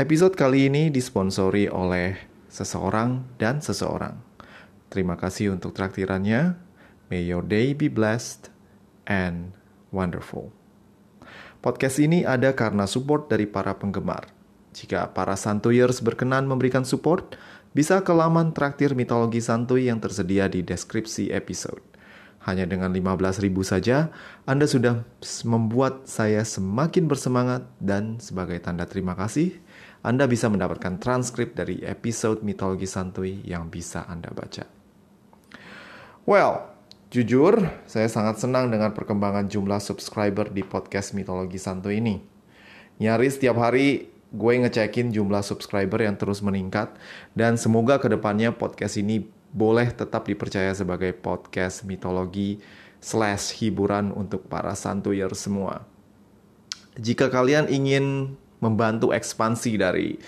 Episode kali ini disponsori oleh seseorang dan seseorang. Terima kasih untuk traktirannya. May your day be blessed and wonderful. Podcast ini ada karena support dari para penggemar. Jika para Santoyers berkenan memberikan support, bisa ke laman traktir mitologi santuy yang tersedia di deskripsi episode. Hanya dengan 15 ribu saja, Anda sudah membuat saya semakin bersemangat dan sebagai tanda terima kasih, Anda bisa mendapatkan transkrip dari episode Mitologi Santuy yang bisa Anda baca. Well, jujur, saya sangat senang dengan perkembangan jumlah subscriber di podcast Mitologi Santuy ini. Nyaris setiap hari gue ngecekin jumlah subscriber yang terus meningkat dan semoga ke depannya podcast ini boleh tetap dipercaya sebagai podcast mitologi slash hiburan untuk para santuyer semua. Jika kalian ingin membantu ekspansi dari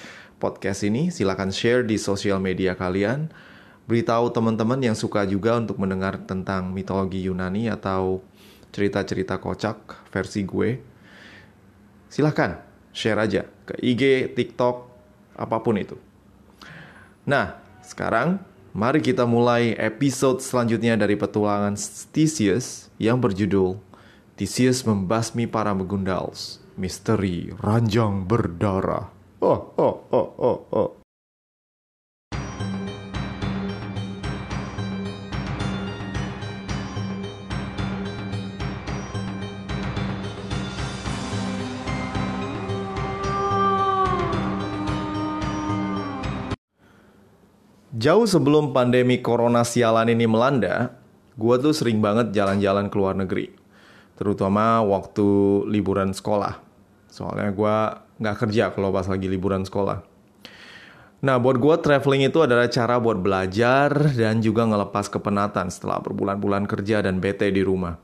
podcast ini, silakan share di sosial media kalian. Beritahu teman-teman yang suka juga untuk mendengar tentang mitologi Yunani atau cerita-cerita kocak versi gue. Silahkan share aja ke IG, TikTok, apa pun itu. Nah, sekarang Mari kita mulai episode selanjutnya dari petualangan Theseus yang berjudul Theseus membasmi para Megundals, misteri ranjang berdarah. Oh, oh, oh, oh, oh. Jauh sebelum pandemi corona sialan ini melanda, gue tuh sering banget jalan-jalan ke luar negeri. Terutama waktu liburan sekolah. Soalnya gue nggak kerja kalau pas lagi liburan sekolah. Nah, buat gue traveling itu adalah cara buat belajar dan juga ngelepas kepenatan setelah berbulan-bulan kerja dan bete di rumah.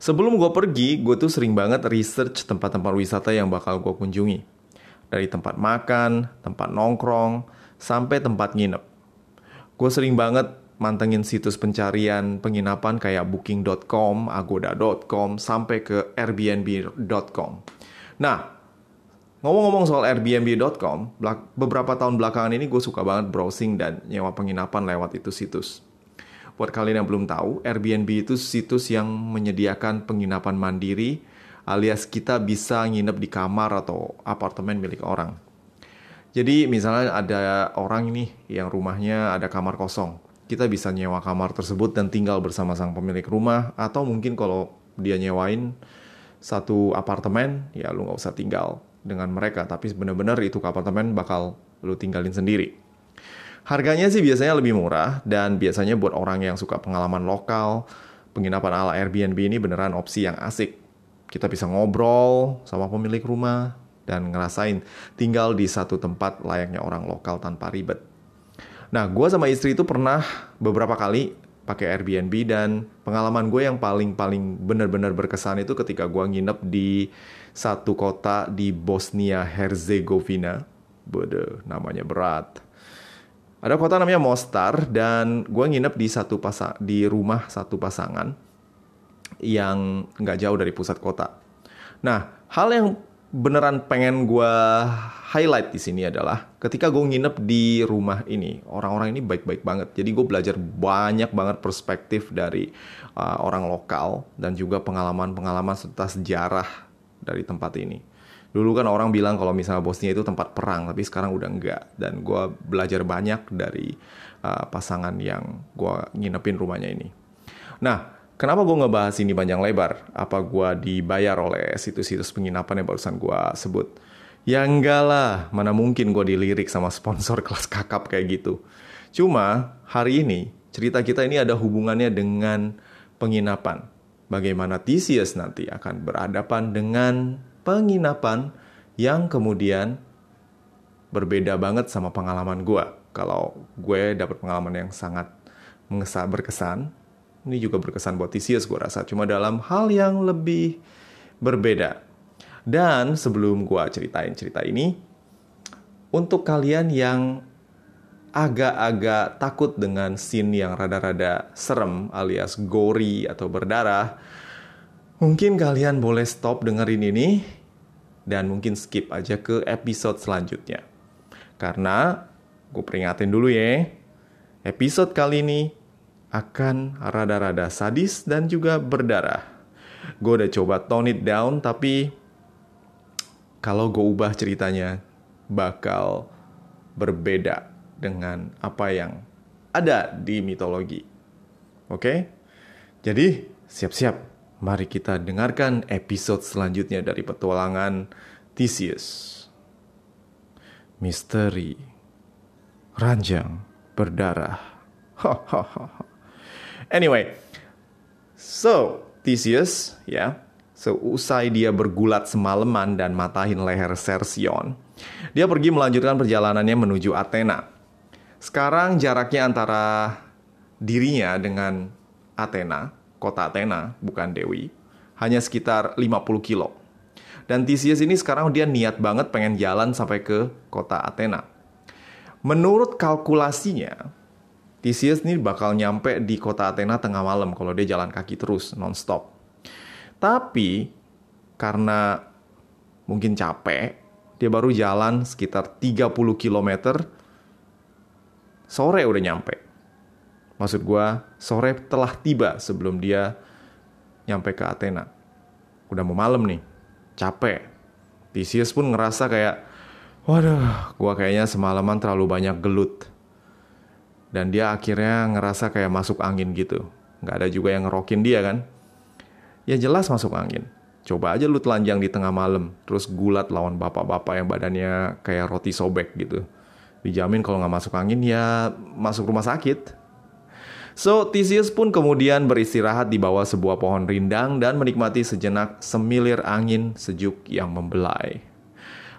Sebelum gue pergi, gue tuh sering banget research tempat-tempat wisata yang bakal gue kunjungi. Dari tempat makan, tempat nongkrong, sampai tempat nginep. Gue sering banget mantengin situs pencarian penginapan kayak booking.com, agoda.com, sampai ke airbnb.com. Nah, ngomong-ngomong soal airbnb.com, beberapa tahun belakangan ini gue suka banget browsing dan nyewa penginapan lewat itu situs. Buat kalian yang belum tahu, Airbnb itu situs yang menyediakan penginapan mandiri alias kita bisa nginep di kamar atau apartemen milik orang. Jadi misalnya ada orang ini yang rumahnya ada kamar kosong. Kita bisa nyewa kamar tersebut dan tinggal bersama sang pemilik rumah. Atau mungkin kalau dia nyewain satu apartemen, ya lu nggak usah tinggal dengan mereka. Tapi benar-benar itu apartemen bakal lu tinggalin sendiri. Harganya sih biasanya lebih murah dan biasanya buat orang yang suka pengalaman lokal, penginapan ala Airbnb ini beneran opsi yang asik. Kita bisa ngobrol sama pemilik rumah, dan ngerasain tinggal di satu tempat layaknya orang lokal tanpa ribet. Nah, gue sama istri itu pernah beberapa kali pakai Airbnb dan pengalaman gue yang paling-paling benar-benar berkesan itu ketika gue nginep di satu kota di Bosnia Herzegovina. Bode, namanya berat. Ada kota namanya Mostar dan gue nginep di satu pasang di rumah satu pasangan yang nggak jauh dari pusat kota. Nah, hal yang beneran pengen gue highlight di sini adalah ketika gue nginep di rumah ini orang-orang ini baik-baik banget. Jadi gue belajar banyak banget perspektif dari uh, orang lokal dan juga pengalaman-pengalaman serta sejarah dari tempat ini. Dulu kan orang bilang kalau misalnya Bosnia itu tempat perang tapi sekarang udah enggak. Dan gue belajar banyak dari uh, pasangan yang gue nginepin rumahnya ini. Nah Kenapa gue ngebahas ini panjang lebar? Apa gue dibayar oleh situs-situs penginapan yang barusan gue sebut? Ya enggak lah, mana mungkin gue dilirik sama sponsor kelas kakap kayak gitu. Cuma hari ini cerita kita ini ada hubungannya dengan penginapan. Bagaimana Theseus nanti akan berhadapan dengan penginapan yang kemudian berbeda banget sama pengalaman gue. Kalau gue dapat pengalaman yang sangat berkesan, ini juga berkesan buat Theseus gue rasa, cuma dalam hal yang lebih berbeda. Dan sebelum gue ceritain cerita ini, untuk kalian yang agak-agak takut dengan scene yang rada-rada serem alias gory atau berdarah, mungkin kalian boleh stop dengerin ini dan mungkin skip aja ke episode selanjutnya. Karena gue peringatin dulu ya, episode kali ini akan rada-rada sadis dan juga berdarah. Gue udah coba tone it down, tapi kalau gue ubah ceritanya bakal berbeda dengan apa yang ada di mitologi. Oke? Jadi, siap-siap. Mari kita dengarkan episode selanjutnya dari petualangan Theseus. Misteri ranjang berdarah. Anyway, so Theseus ya, seusai dia bergulat semalaman dan matahin leher Sersion, dia pergi melanjutkan perjalanannya menuju Athena. Sekarang jaraknya antara dirinya dengan Athena, kota Athena, bukan Dewi, hanya sekitar 50 kilo. Dan Theseus ini sekarang dia niat banget pengen jalan sampai ke kota Athena. Menurut kalkulasinya, Theseus ini bakal nyampe di kota Athena tengah malam kalau dia jalan kaki terus, non-stop. Tapi, karena mungkin capek, dia baru jalan sekitar 30 km, sore udah nyampe. Maksud gue, sore telah tiba sebelum dia nyampe ke Athena. Udah mau malam nih, capek. Theseus pun ngerasa kayak, waduh, gue kayaknya semalaman terlalu banyak gelut dan dia akhirnya ngerasa kayak masuk angin gitu. Nggak ada juga yang ngerokin dia kan. Ya jelas masuk angin. Coba aja lu telanjang di tengah malam, terus gulat lawan bapak-bapak yang badannya kayak roti sobek gitu. Dijamin kalau nggak masuk angin ya masuk rumah sakit. So, Theseus pun kemudian beristirahat di bawah sebuah pohon rindang dan menikmati sejenak semilir angin sejuk yang membelai.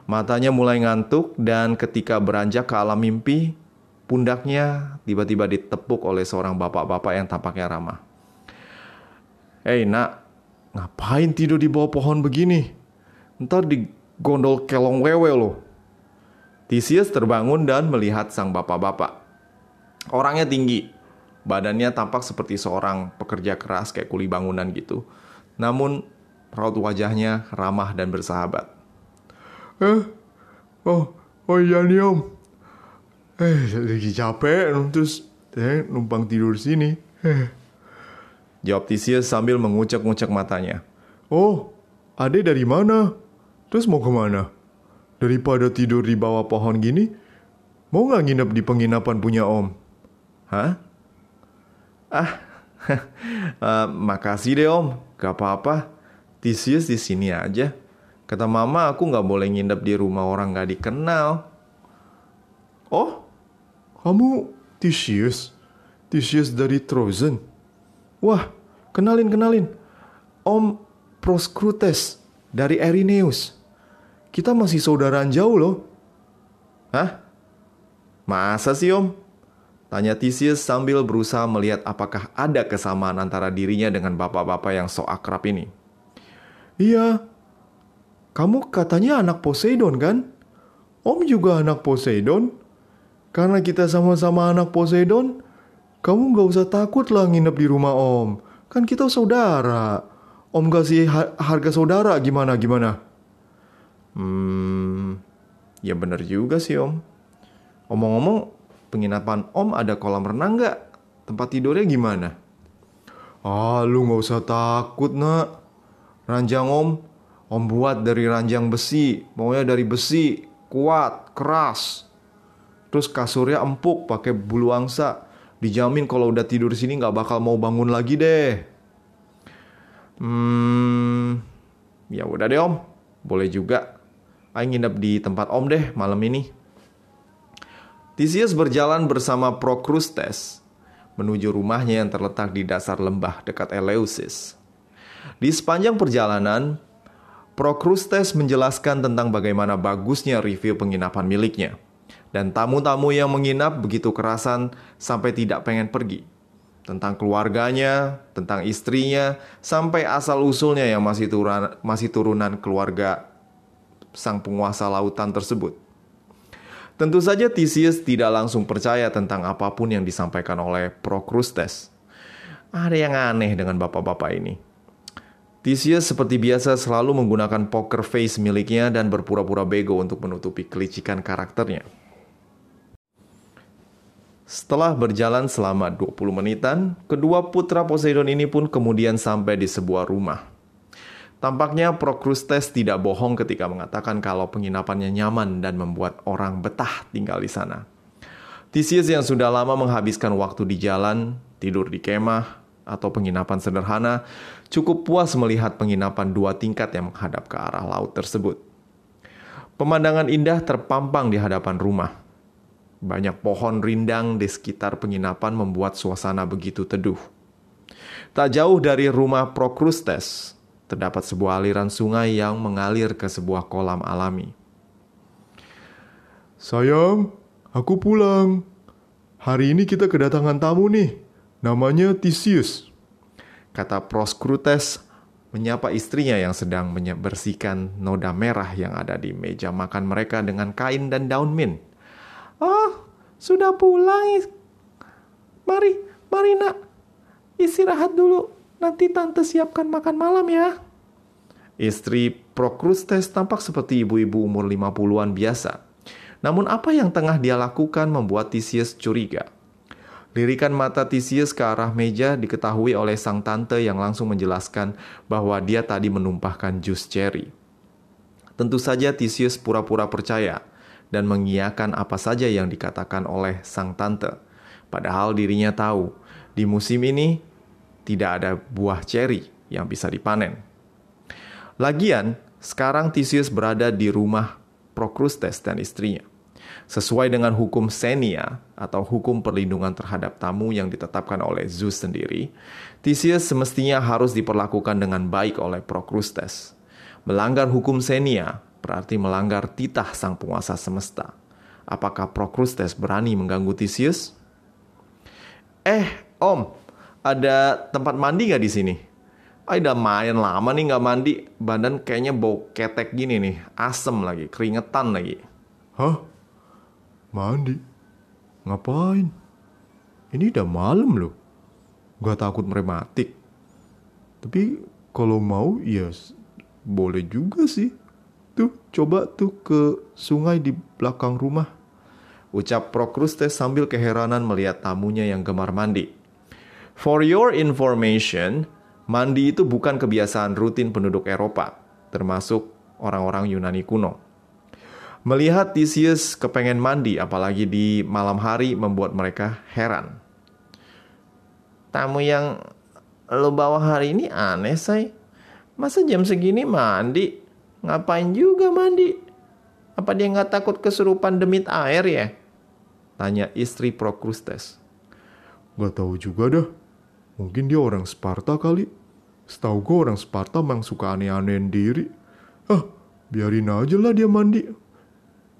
Matanya mulai ngantuk dan ketika beranjak ke alam mimpi, Pundaknya tiba-tiba ditepuk oleh seorang bapak-bapak yang tampaknya ramah. Hei nak, ngapain tidur di bawah pohon begini? Ntar digondol kelong wewe loh. Theseus terbangun dan melihat sang bapak-bapak. Orangnya tinggi, badannya tampak seperti seorang pekerja keras kayak kuli bangunan gitu. Namun raut wajahnya ramah dan bersahabat. Eh, oh, oh iya nih om eh lagi capek terus eh, numpang tidur sini. Eh. jawab Theseus sambil mengucek-ngucek matanya. Oh ade dari mana? Terus mau ke mana? Daripada tidur di bawah pohon gini mau nggak nginep di penginapan punya om? Hah? Ah uh, makasih deh om. Gak apa-apa. Theseus di sini aja. Kata mama aku nggak boleh nginep di rumah orang nggak dikenal. Oh kamu Theseus? Theseus dari Trozen? Wah, kenalin, kenalin. Om Proskrutes dari Erineus. Kita masih saudaraan jauh loh. Hah? Masa sih om? Tanya Theseus sambil berusaha melihat apakah ada kesamaan antara dirinya dengan bapak-bapak yang sok akrab ini. Iya, kamu katanya anak Poseidon kan? Om juga anak Poseidon? Karena kita sama-sama anak Poseidon, kamu gak usah takut lah nginep di rumah om. Kan kita saudara. Om kasih harga saudara gimana-gimana? Hmm, ya bener juga sih om. Omong-omong, penginapan om ada kolam renang gak? Tempat tidurnya gimana? Ah, lu gak usah takut nak. Ranjang om, om buat dari ranjang besi. Maunya dari besi, kuat, keras. Terus kasurnya empuk pakai bulu angsa. Dijamin kalau udah tidur sini nggak bakal mau bangun lagi deh. Hmm, ya udah deh om, boleh juga. Ayo nginep di tempat om deh malam ini. Theseus berjalan bersama Procrustes menuju rumahnya yang terletak di dasar lembah dekat Eleusis. Di sepanjang perjalanan, Procrustes menjelaskan tentang bagaimana bagusnya review penginapan miliknya dan tamu-tamu yang menginap begitu kerasan sampai tidak pengen pergi. Tentang keluarganya, tentang istrinya, sampai asal-usulnya yang masih turunan, masih turunan keluarga sang penguasa lautan tersebut. Tentu saja Theseus tidak langsung percaya tentang apa pun yang disampaikan oleh Procrustes. Ada yang aneh dengan bapak-bapak ini. Theseus seperti biasa selalu menggunakan poker face miliknya dan berpura-pura bego untuk menutupi kelicikan karakternya. Setelah berjalan selama 20 menitan, kedua putra Poseidon ini pun kemudian sampai di sebuah rumah. Tampaknya Procrustes tidak bohong ketika mengatakan kalau penginapannya nyaman dan membuat orang betah tinggal di sana. Theseus yang sudah lama menghabiskan waktu di jalan, tidur di kemah, atau penginapan sederhana, cukup puas melihat penginapan dua tingkat yang menghadap ke arah laut tersebut. Pemandangan indah terpampang di hadapan rumah. Banyak pohon rindang di sekitar penginapan membuat suasana begitu teduh. Tak jauh dari rumah Procrustes, terdapat sebuah aliran sungai yang mengalir ke sebuah kolam alami. Sayang, aku pulang. Hari ini kita kedatangan tamu nih. Namanya Theseus. Kata Proskrutes menyapa istrinya yang sedang membersihkan noda merah yang ada di meja makan mereka dengan kain dan daun mint. Oh, sudah pulang. Mari, mari nak. Istirahat dulu. Nanti tante siapkan makan malam ya. Istri Prokrustes tampak seperti ibu-ibu umur 50-an biasa. Namun apa yang tengah dia lakukan membuat Theseus curiga. Lirikan mata Theseus ke arah meja diketahui oleh sang tante yang langsung menjelaskan bahwa dia tadi menumpahkan jus cherry. Tentu saja Theseus pura-pura percaya dan mengiyakan apa saja yang dikatakan oleh sang tante. Padahal dirinya tahu, di musim ini tidak ada buah cherry yang bisa dipanen. Lagian, sekarang Theseus berada di rumah Procrustes dan istrinya. Sesuai dengan hukum Xenia atau hukum perlindungan terhadap tamu yang ditetapkan oleh Zeus sendiri, Theseus semestinya harus diperlakukan dengan baik oleh Procrustes. Melanggar hukum Xenia berarti melanggar titah sang penguasa semesta. Apakah Procrustes berani mengganggu Theseus? Eh, Om, ada tempat mandi nggak di sini? Ah, udah main lama nih nggak mandi, badan kayaknya bau ketek gini nih, asem lagi, keringetan lagi. Hah? Mandi? Ngapain? Ini udah malam loh. Gak takut merematik. Tapi kalau mau ya boleh juga sih. Tuh, coba tuh ke sungai di belakang rumah. Ucap Procrustes sambil keheranan melihat tamunya yang gemar mandi. For your information, mandi itu bukan kebiasaan rutin penduduk Eropa, termasuk orang-orang Yunani kuno. Melihat Theseus kepengen mandi apalagi di malam hari membuat mereka heran. Tamu yang lo bawa hari ini aneh, say. Masa jam segini mandi? Ngapain juga mandi? Apa dia nggak takut kesurupan demit air ya? Tanya istri Procrustes. Gak tahu juga dah. Mungkin dia orang Sparta kali. Setahu gue orang Sparta memang suka aneh-anehin diri. Ah, biarin aja lah dia mandi.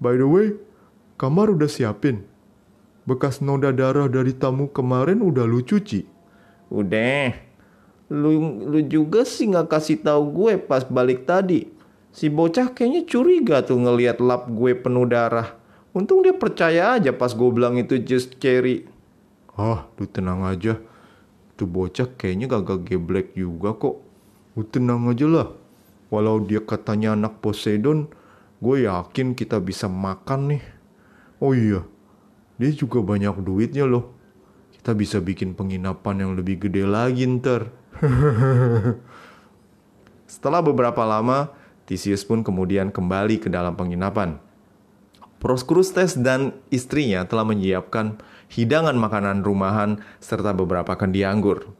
By the way, kamar udah siapin. Bekas noda darah dari tamu kemarin udah lu cuci. Udah. Lu, lu juga sih nggak kasih tahu gue pas balik tadi. Si bocah kayaknya curiga tuh ngelihat lap gue penuh darah. Untung dia percaya aja pas gue bilang itu just cherry. Ah, lu tenang aja. Tuh bocah kayaknya gak geblek juga kok. Lu tenang aja lah. Walau dia katanya anak Poseidon, gue yakin kita bisa makan nih. Oh iya, dia juga banyak duitnya loh. Kita bisa bikin penginapan yang lebih gede lagi ntar. Setelah beberapa lama, Theseus pun kemudian kembali ke dalam penginapan. Proskrustes dan istrinya telah menyiapkan hidangan makanan rumahan serta beberapa kendi anggur.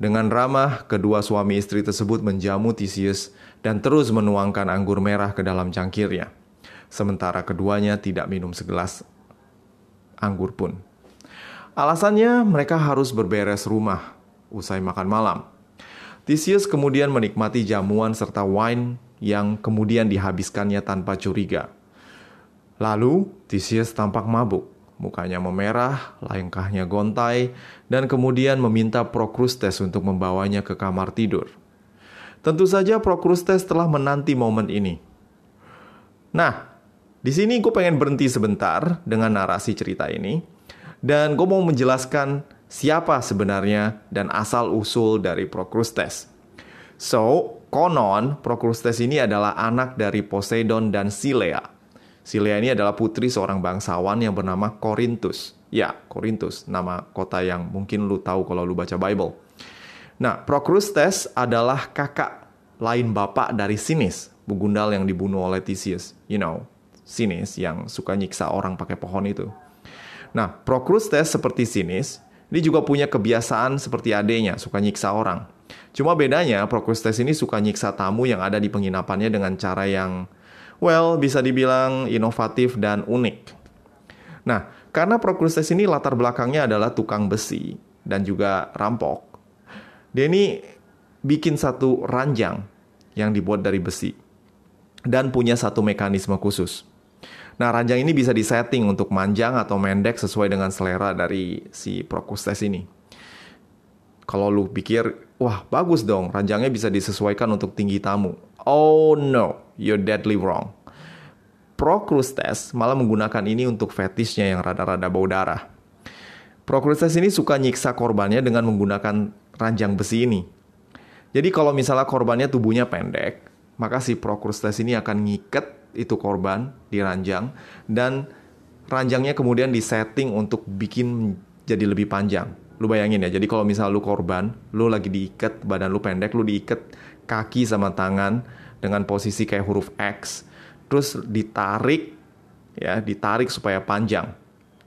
Dengan ramah, kedua suami istri tersebut menjamu Theseus dan terus menuangkan anggur merah ke dalam cangkirnya. Sementara keduanya tidak minum segelas anggur pun. Alasannya mereka harus berberes rumah usai makan malam. Theseus kemudian menikmati jamuan serta wine yang kemudian dihabiskannya tanpa curiga. Lalu Theseus tampak mabuk, mukanya memerah, langkahnya gontai, dan kemudian meminta Procrustes untuk membawanya ke kamar tidur. Tentu saja Procrustes telah menanti momen ini. Nah, di sini gue pengen berhenti sebentar dengan narasi cerita ini. Dan gue mau menjelaskan siapa sebenarnya dan asal-usul dari Procrustes. So, konon Procrustes ini adalah anak dari Poseidon dan Silea. Silea ini adalah putri seorang bangsawan yang bernama Korintus. Ya, Korintus, nama kota yang mungkin lu tahu kalau lu baca Bible. Nah, Procrustes adalah kakak lain bapak dari Sinis, Bugundal yang dibunuh oleh Theseus. You know, Sinis yang suka nyiksa orang pakai pohon itu. Nah, Procrustes seperti Sinis, dia juga punya kebiasaan seperti adenya, suka nyiksa orang. Cuma bedanya, Procrustes ini suka nyiksa tamu yang ada di penginapannya dengan cara yang, well, bisa dibilang inovatif dan unik. Nah, karena Procrustes ini latar belakangnya adalah tukang besi dan juga rampok, dia ini bikin satu ranjang yang dibuat dari besi dan punya satu mekanisme khusus. Nah, ranjang ini bisa disetting untuk manjang atau mendek sesuai dengan selera dari si Procrustes ini. Kalau lu pikir, wah bagus dong, ranjangnya bisa disesuaikan untuk tinggi tamu. Oh no, you're deadly wrong. Procrustes malah menggunakan ini untuk fetishnya yang rada-rada bau darah. Procrustes ini suka nyiksa korbannya dengan menggunakan ranjang besi ini. Jadi kalau misalnya korbannya tubuhnya pendek, maka si Procrustes ini akan ngiket itu korban di ranjang dan ranjangnya kemudian disetting untuk bikin jadi lebih panjang. Lu bayangin ya, jadi kalau misalnya lu korban, lu lagi diikat, badan lu pendek, lu diikat kaki sama tangan dengan posisi kayak huruf X, terus ditarik ya ditarik supaya panjang.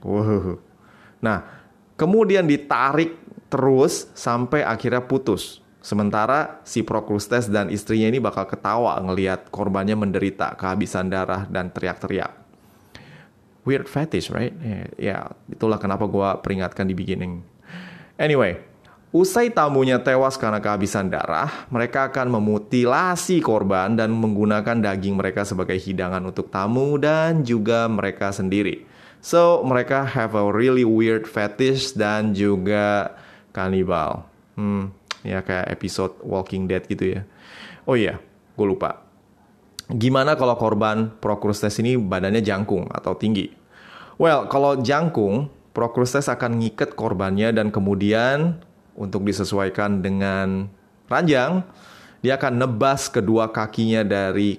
Wow. Nah kemudian ditarik terus sampai akhirnya putus. Sementara si Procrustes dan istrinya ini bakal ketawa ngelihat korbannya menderita kehabisan darah dan teriak-teriak. Weird fetish right? Ya yeah, itulah kenapa gue peringatkan di beginning anyway Usai tamunya tewas karena kehabisan darah, mereka akan memutilasi korban dan menggunakan daging mereka sebagai hidangan untuk tamu dan juga mereka sendiri. So, mereka have a really weird fetish dan juga kanibal. Hmm, ya kayak episode Walking Dead gitu ya. Oh iya, gue lupa. Gimana kalau korban Procrustes ini badannya jangkung atau tinggi? Well, kalau jangkung, Procrustes akan ngiket korbannya dan kemudian untuk disesuaikan dengan ranjang, dia akan nebas kedua kakinya dari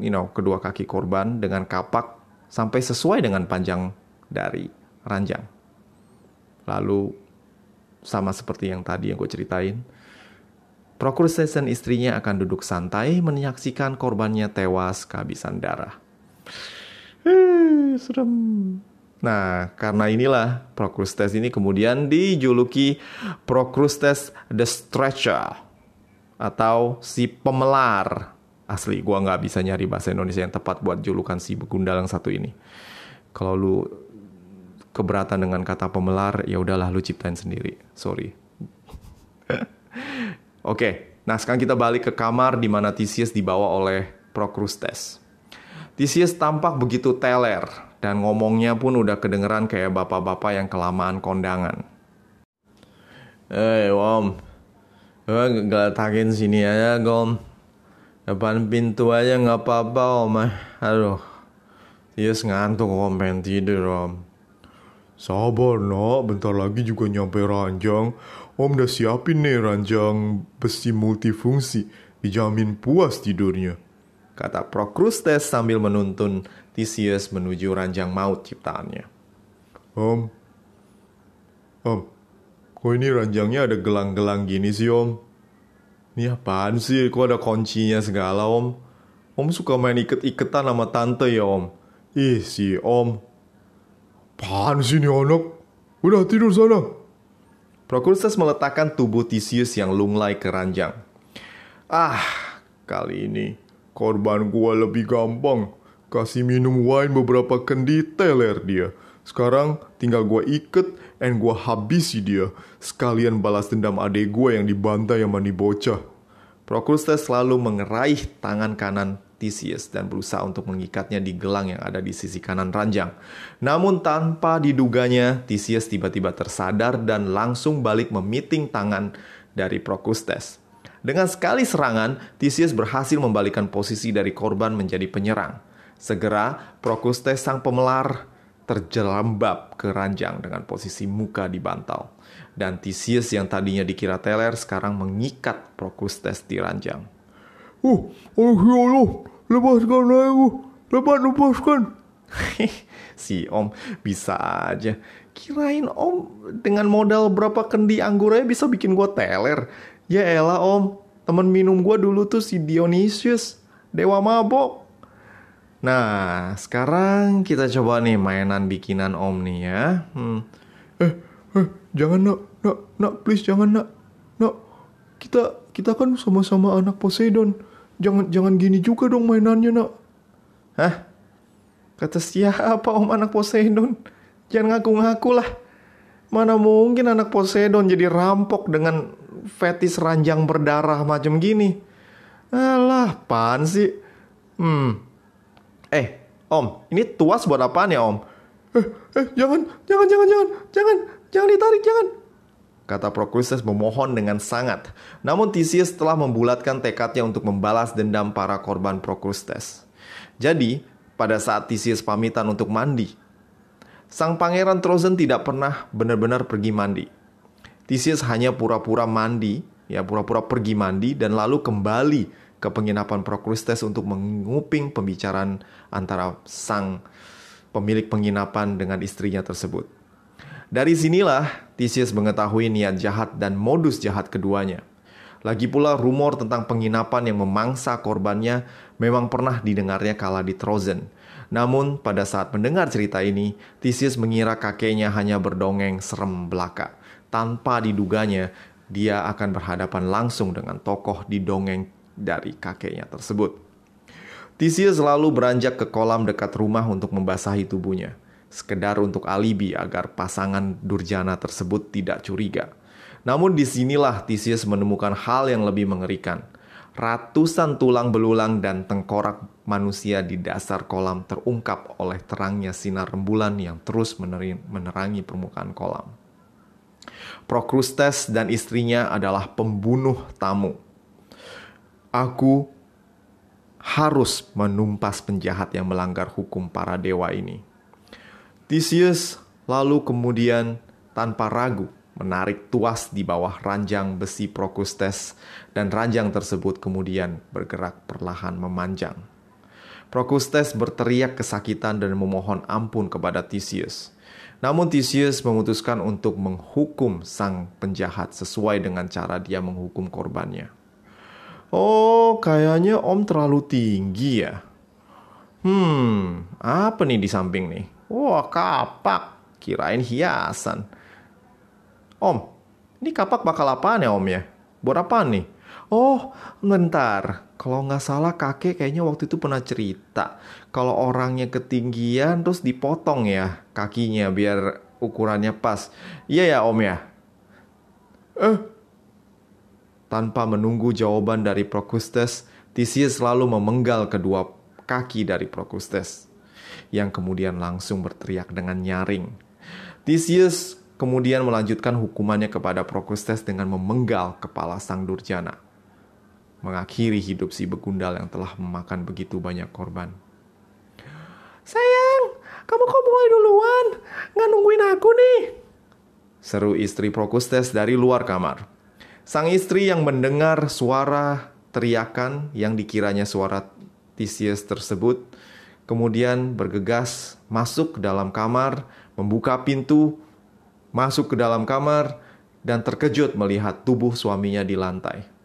you know, kedua kaki korban dengan kapak sampai sesuai dengan panjang dari ranjang. Lalu sama seperti yang tadi yang gue ceritain, Procrustes dan istrinya akan duduk santai menyaksikan korbannya tewas kehabisan darah. Eh, serem. Nah, karena inilah Procrustes ini kemudian dijuluki Procrustes the Stretcher atau si pemelar. Asli, gua nggak bisa nyari bahasa Indonesia yang tepat buat julukan si begundal yang satu ini. Kalau lu keberatan dengan kata pemelar, ya udahlah lu ciptain sendiri. Sorry. Oke, okay, nah sekarang kita balik ke kamar di mana Theseus dibawa oleh Procrustes. Theseus tampak begitu teler dan ngomongnya pun udah kedengeran kayak bapak-bapak yang kelamaan kondangan. Eh, Om. Gue geletakin sini aja, Gom. Depan pintu aja nggak apa-apa, Om. Aduh. Yes, ngantuk, Om. Pengen tidur, Om. Sabar, nak. Bentar lagi juga nyampe ranjang. Om udah siapin nih ranjang besi multifungsi. Dijamin puas tidurnya. Kata Procrustes sambil menuntun Theseus menuju ranjang maut ciptaannya. Om, Om, kok ini ranjangnya ada gelang-gelang gini sih Om? Ini apaan sih? Kok ada kuncinya segala Om? Om suka main iket-iketan sama tante ya Om? Ih si Om. Apaan sih ini anak? Udah tidur sana. Procrustes meletakkan tubuh Theseus yang lunglai ke ranjang. Ah, kali ini korban gua lebih gampang. Kasih minum wine beberapa kendi teler dia. Sekarang tinggal gue iket and gue habisi dia. Sekalian balas dendam adek gue yang dibantai sama nih bocah. Procrustes selalu mengeraih tangan kanan Theseus dan berusaha untuk mengikatnya di gelang yang ada di sisi kanan ranjang. Namun tanpa diduganya, Theseus tiba-tiba tersadar dan langsung balik memiting tangan dari Procrustes. Dengan sekali serangan, Theseus berhasil membalikan posisi dari korban menjadi penyerang. Segera, Procrustes sang pemelar terjerambab ke ranjang dengan posisi muka di bantal. Dan Theseus yang tadinya dikira teler sekarang mengikat Procrustes di ranjang. Uh, oh ya Allah, lepaskan aku, lepas lepaskan. si Om bisa aja. Kirain Om dengan modal berapa kendi anggur aja bisa bikin gue teler. Ya elah Om, temen minum gue dulu tuh si Dionysius, dewa mabok. Nah, sekarang kita coba nih mainan bikinan Om nih ya. Hmm. Eh, eh, jangan nak, nak, nak, please jangan nak, nak. Kita, kita kan sama-sama anak Poseidon. Jangan, jangan gini juga dong mainannya nak. Hah? Kata siapa Om anak Poseidon? Jangan ngaku-ngaku lah. Mana mungkin anak Poseidon jadi rampok dengan fetis ranjang berdarah macam gini. Alah, pan sih? Hmm. Eh, Om, ini tuas buat apaan ya, Om? Eh, eh, jangan, jangan, jangan, jangan, jangan, jangan ditarik, jangan. Kata Procrustes memohon dengan sangat. Namun Theseus telah membulatkan tekadnya untuk membalas dendam para korban Procrustes. Jadi, pada saat Theseus pamitan untuk mandi, sang pangeran Trozen tidak pernah benar-benar pergi mandi. Theseus hanya pura-pura mandi, ya pura-pura pergi mandi dan lalu kembali ke penginapan Procrustes untuk menguping pembicaraan antara sang pemilik penginapan dengan istrinya tersebut. Dari sinilah Theseus mengetahui niat jahat dan modus jahat keduanya. Lagi pula rumor tentang penginapan yang memangsa korbannya memang pernah didengarnya kala di Trozen. Namun pada saat mendengar cerita ini, Theseus mengira kakeknya hanya berdongeng serem belaka tanpa diduganya dia akan berhadapan langsung dengan tokoh di dongeng dari kakeknya tersebut. Theseus selalu beranjak ke kolam dekat rumah untuk membasahi tubuhnya, sekedar untuk alibi agar pasangan durjana tersebut tidak curiga. Namun di sinilah Theseus menemukan hal yang lebih mengerikan. Ratusan tulang belulang dan tengkorak manusia di dasar kolam terungkap oleh terangnya sinar rembulan yang terus menerangi permukaan kolam. Procrustes dan istrinya adalah pembunuh tamu. Aku harus menumpas penjahat yang melanggar hukum para dewa ini. Theseus lalu kemudian tanpa ragu menarik tuas di bawah ranjang besi Procrustes dan ranjang tersebut kemudian bergerak perlahan memanjang. Procrustes berteriak kesakitan dan memohon ampun kepada Theseus. Namun Theseus memutuskan untuk menghukum sang penjahat sesuai dengan cara dia menghukum korbannya. Oh, kayaknya Om terlalu tinggi ya. Hmm, apa nih di samping nih? Wah, kapak. Kirain hiasan. Om, ini kapak bakal apaan ya Om ya? Buat apa nih? Oh, bentar. Kalau nggak salah kakek kayaknya waktu itu pernah cerita. Kalau orangnya ketinggian terus dipotong ya kakinya biar ukurannya pas. Iya ya om ya? Eh. Tanpa menunggu jawaban dari Procrustes, Theseus selalu memenggal kedua kaki dari Procrustes. Yang kemudian langsung berteriak dengan nyaring. Theseus kemudian melanjutkan hukumannya kepada Procrustes dengan memenggal kepala sang durjana mengakhiri hidup si begundal yang telah memakan begitu banyak korban. Sayang, kamu kok mulai duluan? Nggak nungguin aku nih? Seru istri Procustes dari luar kamar. Sang istri yang mendengar suara teriakan yang dikiranya suara Theseus tersebut, kemudian bergegas masuk ke dalam kamar, membuka pintu, masuk ke dalam kamar, dan terkejut melihat tubuh suaminya di lantai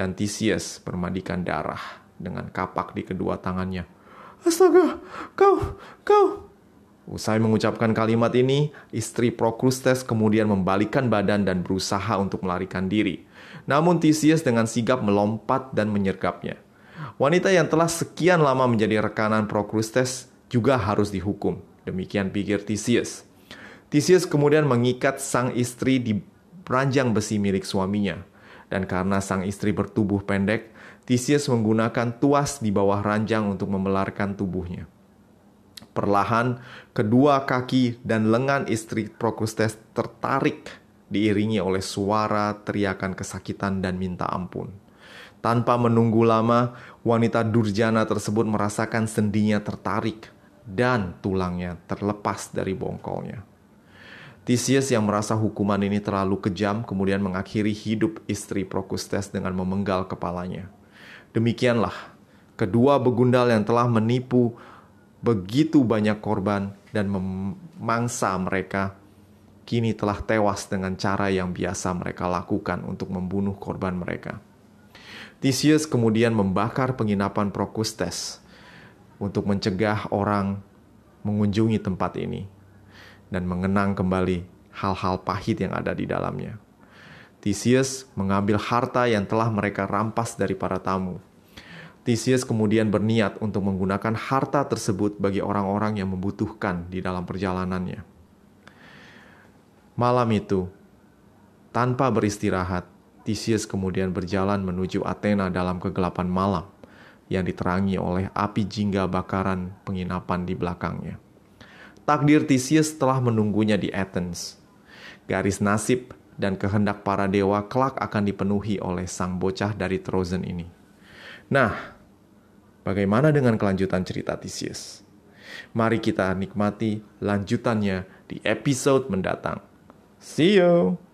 dan Theseus bermandikan darah dengan kapak di kedua tangannya. Astaga, kau, kau. Usai mengucapkan kalimat ini, istri Procrustes kemudian membalikkan badan dan berusaha untuk melarikan diri. Namun Theseus dengan sigap melompat dan menyergapnya. Wanita yang telah sekian lama menjadi rekanan Procrustes juga harus dihukum. Demikian pikir Theseus. Theseus kemudian mengikat sang istri di ranjang besi milik suaminya. Dan karena sang istri bertubuh pendek, Theseus menggunakan tuas di bawah ranjang untuk membelarkan tubuhnya. Perlahan, kedua kaki dan lengan istri Procrustes tertarik diiringi oleh suara teriakan kesakitan dan minta ampun. Tanpa menunggu lama, wanita durjana tersebut merasakan sendinya tertarik dan tulangnya terlepas dari bongkolnya. Theseus yang merasa hukuman ini terlalu kejam kemudian mengakhiri hidup istri Prokustes dengan memenggal kepalanya. Demikianlah, kedua begundal yang telah menipu begitu banyak korban dan memangsa mereka kini telah tewas dengan cara yang biasa mereka lakukan untuk membunuh korban mereka. Theseus kemudian membakar penginapan Prokustes untuk mencegah orang mengunjungi tempat ini dan mengenang kembali hal-hal pahit yang ada di dalamnya. Theseus mengambil harta yang telah mereka rampas dari para tamu. Theseus kemudian berniat untuk menggunakan harta tersebut bagi orang-orang yang membutuhkan di dalam perjalanannya. Malam itu, tanpa beristirahat, Theseus kemudian berjalan menuju Athena dalam kegelapan malam yang diterangi oleh api jingga bakaran penginapan di belakangnya. Takdir Theseus telah menunggunya di Athens. Garis nasib dan kehendak para dewa kelak akan dipenuhi oleh sang bocah dari Trozen ini. Nah, bagaimana dengan kelanjutan cerita Theseus? Mari kita nikmati lanjutannya di episode mendatang. See you!